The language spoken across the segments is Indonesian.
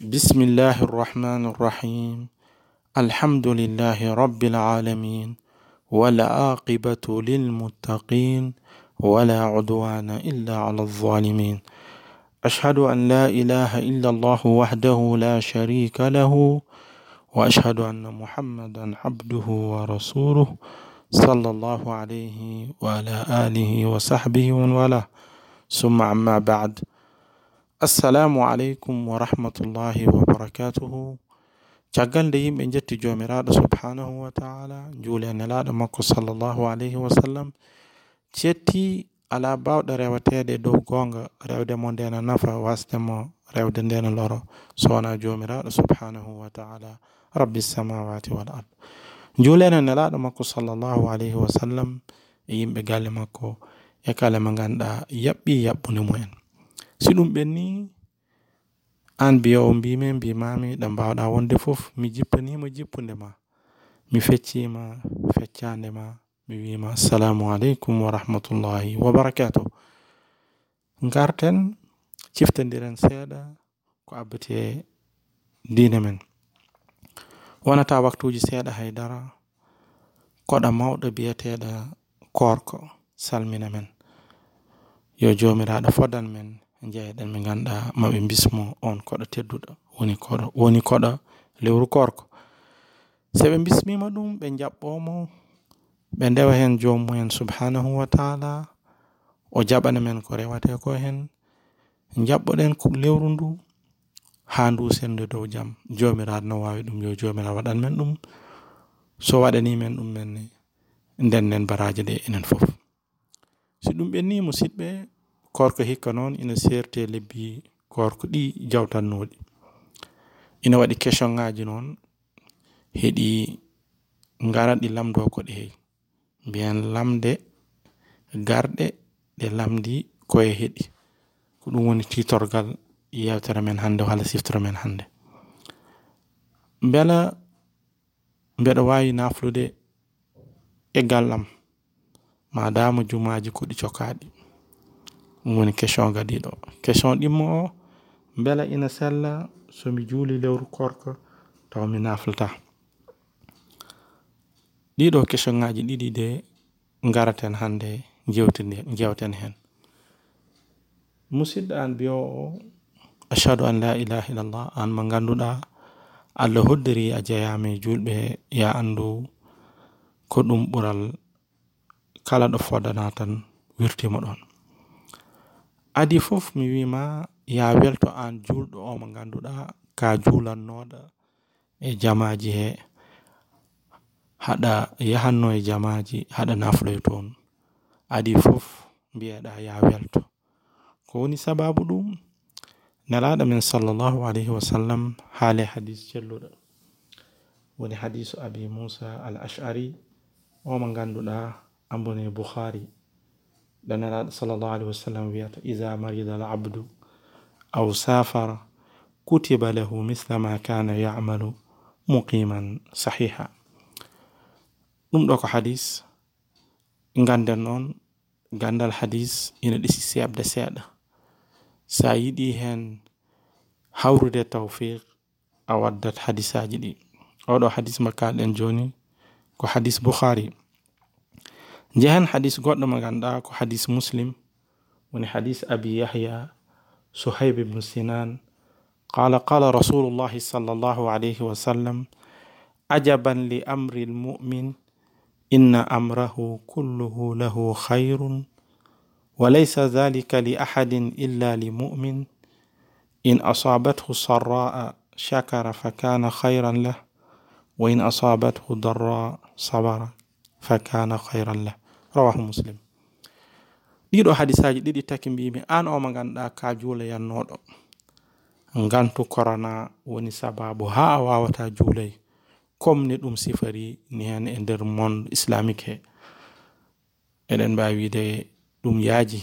بسم الله الرحمن الرحيم الحمد لله رب العالمين والعاقبة للمتقين ولا عدوان إلا على الظالمين أشهد أن لا إله إلا الله وحده لا شريك له وأشهد أن محمدا عبده ورسوله صلى الله عليه وعلى آله وصحبه ومن والاه ثم أما بعد السلام علeykum warahmatullahi wabarakatuhu caggal nde yimɓe njetti joomiraaɗo subhanahu wa taala njuuli e nelaaɗo makko sallllahu alayhi wa sallam cetti alaa baawɗo reweteede dow goonga rewde mo nde na nafa wasde mo rewde nde na loro so wonaa joomiraaɗo subhanahu wa taala rabbi samawati wal ard njuuleene nelaaɗo makko sallllahu alayhi wa sallam e yimɓe galle makko e kala mo ngannduɗaa yaɓɓii yaɓɓunde mumen si ɗum ɓenni an biyowo mbimi mbimami ɗo mbawɗa wonde fof mi jippanima jippude ma. Mi feccima feccande ma mi wima assalamu aleykum wa rahmatullahi wa barakatuh. Garten ciftodiren seeɗa ko abbete dina men. Wonata waktuji seeɗa haydara koɗa mawɗo biyeteɗo korko salmina men. Yo jomiraɗo fodan men jeeyaɗen ɓe ganduɗa maɓe bismo on koɗo tedduɗo woni koɗo woni koɗo lewru korko. So ɓe bismima ɗum ɓe jaɓɓomo ɓe ndewa hen jomumen subhanahu wa taala o jaɓana men ko rewate ko hen. Jaɓɓoɗen lewru ndu ha ndu sende dow jaam jomiraɗo no wawi ɗum yo jomiraɗo waɗan men ɗum so waɗani men ɗum menne nden nden baraji ɗe enen foof si ɗum ɓenni musidɓe korko hikka noon ina serte lebbi korko ɗi jawtannoɗi. Ina waɗi question ngaji noon heeɗi garaɗi lamdo ko ɗe mbiyen lamde garɗe ɗe lamdi koye heeɗi ko ɗum woni titorgal yewtere men hande walla siftere men hande beela mbeɗa wawi naflude e gallam madama jumaji koɗi cokaɗi woni question gadiɗo question ɗimmo o beela ina sella somi juuli lewru korko taw mi naflata. Ɗiɗo question ngaji ɗiɗi de garaten hande jewtide jewten hen. Musidɗo an biyo o ashhadu an la ilaha illallah an mo ganduɗa allah hoddiri a jeyami julɓe ya andu ko ɗum ɓural kala ɗo fodana tan wirtimo ɗon Adi fof mi wima ya welto an julɗo o mo ganduɗa ka julannoɗo e jamaji he haɗa yahanno e jamaji haɗa nafloy toon. Adi fof mbiyeɗa ya welto. Ko woni sababu ɗum nelaɗo men sallallahu alayhi wa sallam haali hadis celluɗo woni hadisu abi musa al ash'ari o mo ganduɗa ambone e Bukhari لأن صلى الله عليه وسلم بيات إذا مرض العبد أو سافر كتب له مثل ما كان يعمل مقيما صحيحا. نمدوك حديث. نغاند النون غاند الحديث إن الإسي سيب دسيادة سايدي هن حورو دي توفيق أودت حديثة جدي أودو حديث مكان جوني كو حديث بخاري. Boukhari jehen hadis goɗɗo mo ganduɗa ko hadis muslim. Woni hadis abi yahya suhayb ibnu sinan. قال قال رسول الله صلى الله عليه وسلم عجبا لأمر المؤمن إن أمره كله له خير وليس ذلك لأحد إلا لمؤمن إن أصابته سراء شكر فكان خيرا له وإن أصابته ضراء صبر فكان خيرا له rawahu muslim. Ɗiɗo hadisaji ɗiɗi taki mbimi an o mo ganduɗa ka juulayannoɗo ngantu korona woni sababu ha a wawata juulay comme ni ɗum sifari ni hen e nder monde islamique he. Eɗen mbawi wiide ɗum yaaji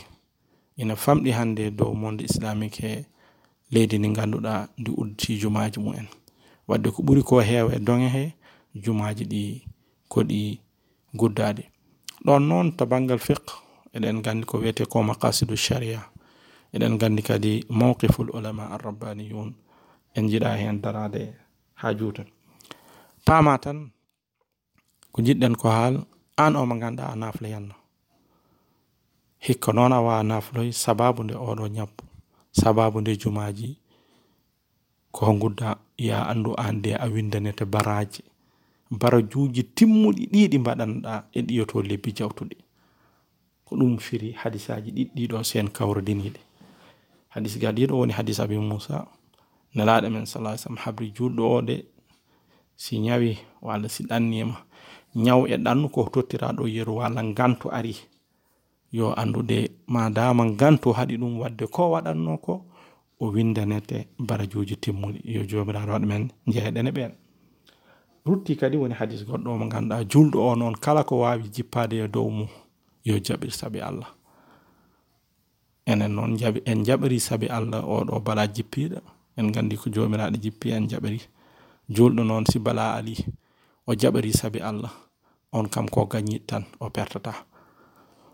ina famɗi hannde dow monde islamique he leydi ndi ngannduɗa ndi udditi jumaji mumen wadde ko ɓuri ko heewa e doŋe he jumaji ɗi ko ɗi guddade. Ɗon noon to banggal fiqh. Eɗen gandi ko wiyete ko maqasidu sharia. Eɗen gandi kadi mawqiful ulama arrabbaniyun. En jiɗa hen darade ha juuta pama tan ko jiɗɗen ko haal an o mo ganduɗa a nafla yanno hikka noon a wawa nafloy sababu nde oɗo sababu nde jumaji ko gudda ya andu an de a windanete baraji barajuji timmuɗi ɗiɗi mbaɗanɗa e ɗiyoto lebbi jawtuɗi. Ko ɗum firi hadisaji ɗiɗɗiɗo sen kawrodiniɗe hadis ga ɗiɗo woni hadis abi musa nelaɗo men salah sallam habri julɗo o de si ñawi walla si ɗannima ñaw e ɗannu ko tottira yeru walla gantu ari. Yo andude madama gantu haɗi ɗum wadde ko waɗanno ko o windanete barajuji timmuɗi. Yo jomiraɗo waɗa men jeeɗene ɓen rutti kadi woni hadis goɗɗo mo ganduɗa julɗo o noon kala ko wawi jippade e dow yo jaɓir sabi allah. Enen noon jaɓi en jaɓiri sabi allah oɗo bala jippiɗo en gandi ko jomiraɗo jippi en jaɓiri. Julɗo noon si bala ali o jaɓiri sabi allah. On kam ko gañit tan o pertata.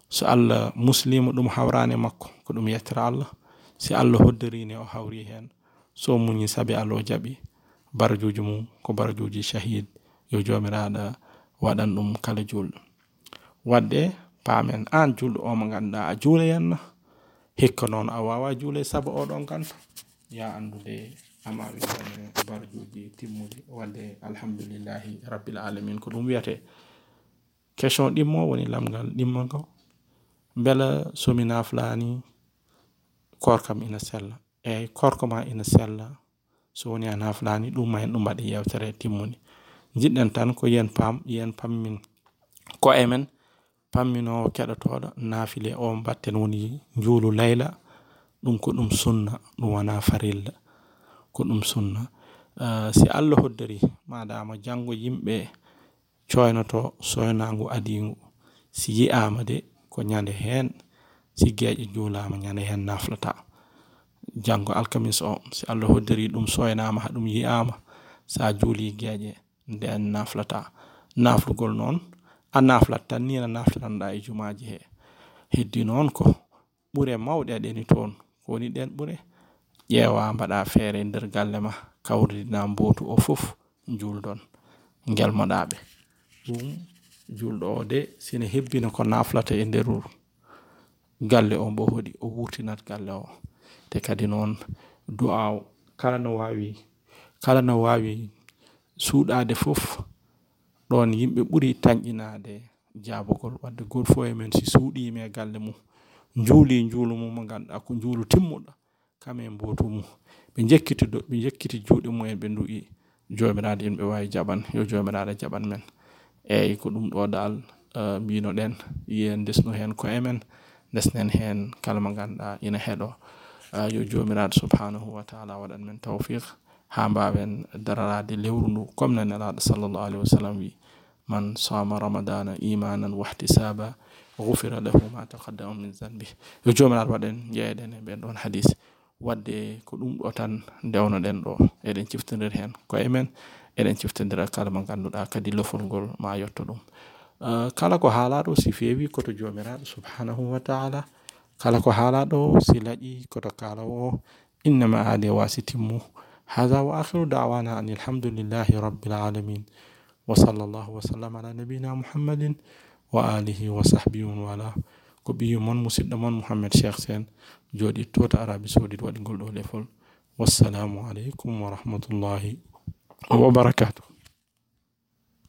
So allah muslima ɗum hawrani makko ko ɗum yettira allah. Si allah hoddirini o hawri hen so muñi sabi allah o jaɓi barajuji mum ko barajuji shahid yo jomiraɗo waɗan ɗum kala julɗo wadde paamen an julɗo o mo ganduɗa a juula henna hikka noon a wawa juule saabu oɗon ganta ya andude ama wiyane barajuji timmuɗi wadde alhamdulillahi rabbil alamin ko ɗum wiyete question ɗimmo woni lamgal ɗimmo ngo beela somi naflani korkam ina sella. Eyyi korko ma ina sella so woni a nafɗani ɗum ma en ɗum mbaɗi yewtere e timmuni. Jiɗɗen tan ko yen pam yen pammin ko emen pamminowo keɗotoɗo naafile o mbatten woni juulu layla ɗum ko ɗum sunna ɗum wona farilla ko ɗum sunna. Uh, si allah hoddori madama janngo yimɓe coynoto soynagu adigu si yi'ama de ko ñande hen si geeƴe juulama ñande hen naflata janngo alkamis o si allah hoddiri ɗum soynama ha ɗum yi'ama sa juuli geeƴe nden naflata naflugol noon a naflat tan ni no naflatanɗa e jumaji he. Heddi noon ko ɓure mawɗe aɗeni toon kowoni ɗen ɓure ƴeewa mbaɗa feere e nder galle ma kawridina mbotu o fof julɗon ngelmoɗaɓe ɗum julɗo o de sine hebbina ko naflata e nder galle o mbo hoɗi o wurtinat galle o. te kadi noon du'a kala no waawi kala no waawi suuɗaade fof ɗon yimɓe ɓuri tañƴinaade jaabugol. Wadde goto fof e men si suuɗiima e galle mum. Njuuli njuulu mum mo ngannduɗaa ko njuulu timmuɗo kamen mbootu mum. Ɓe jekkiti do ɓe jekkiti juuɗe mumen ɓe ndu'i joomiraaɗo yimɓe waawi jaɓan yo joomiraaɗo jaɓan men. Eeyi ko ɗum ɗo dal eh, mbinoɗen yen ndesnu heen ko emen ndesnen heen kala mo ngannduɗaa ina heɗoo. jojo mirad subhanahu wa ta'ala wadan min tawfiq hamba ben darara di lewrunu komna nalad sallallahu alaihi wasallam wi من صام رمضان إيمانا واحتسابا غفر له ما تقدم من ذنبه. يجوم الأربعين جايدين بين دون حديث. ودي كلهم أتان دعونا دين رو. إذن شفتن رهن كأمن إذن شفتن رهن كلام عن كندا كدي لفون قول ما يطلب آه، كلا كهالا رو سيفي كتو جوم سبحانه وتعالى. kala ko haalaɗo o si laaƴi koto kaalawo o innama aali wasitimmu هذا وآخر دعوانا أن الحمد لله رب العالمين وصلى الله وسلم على نبينا محمد وآله وصحبه وعلى كبيه من مسيد من محمد شيخ سين جودي توت عربي سودي ودي والسلام عليكم ورحمة الله وبركاته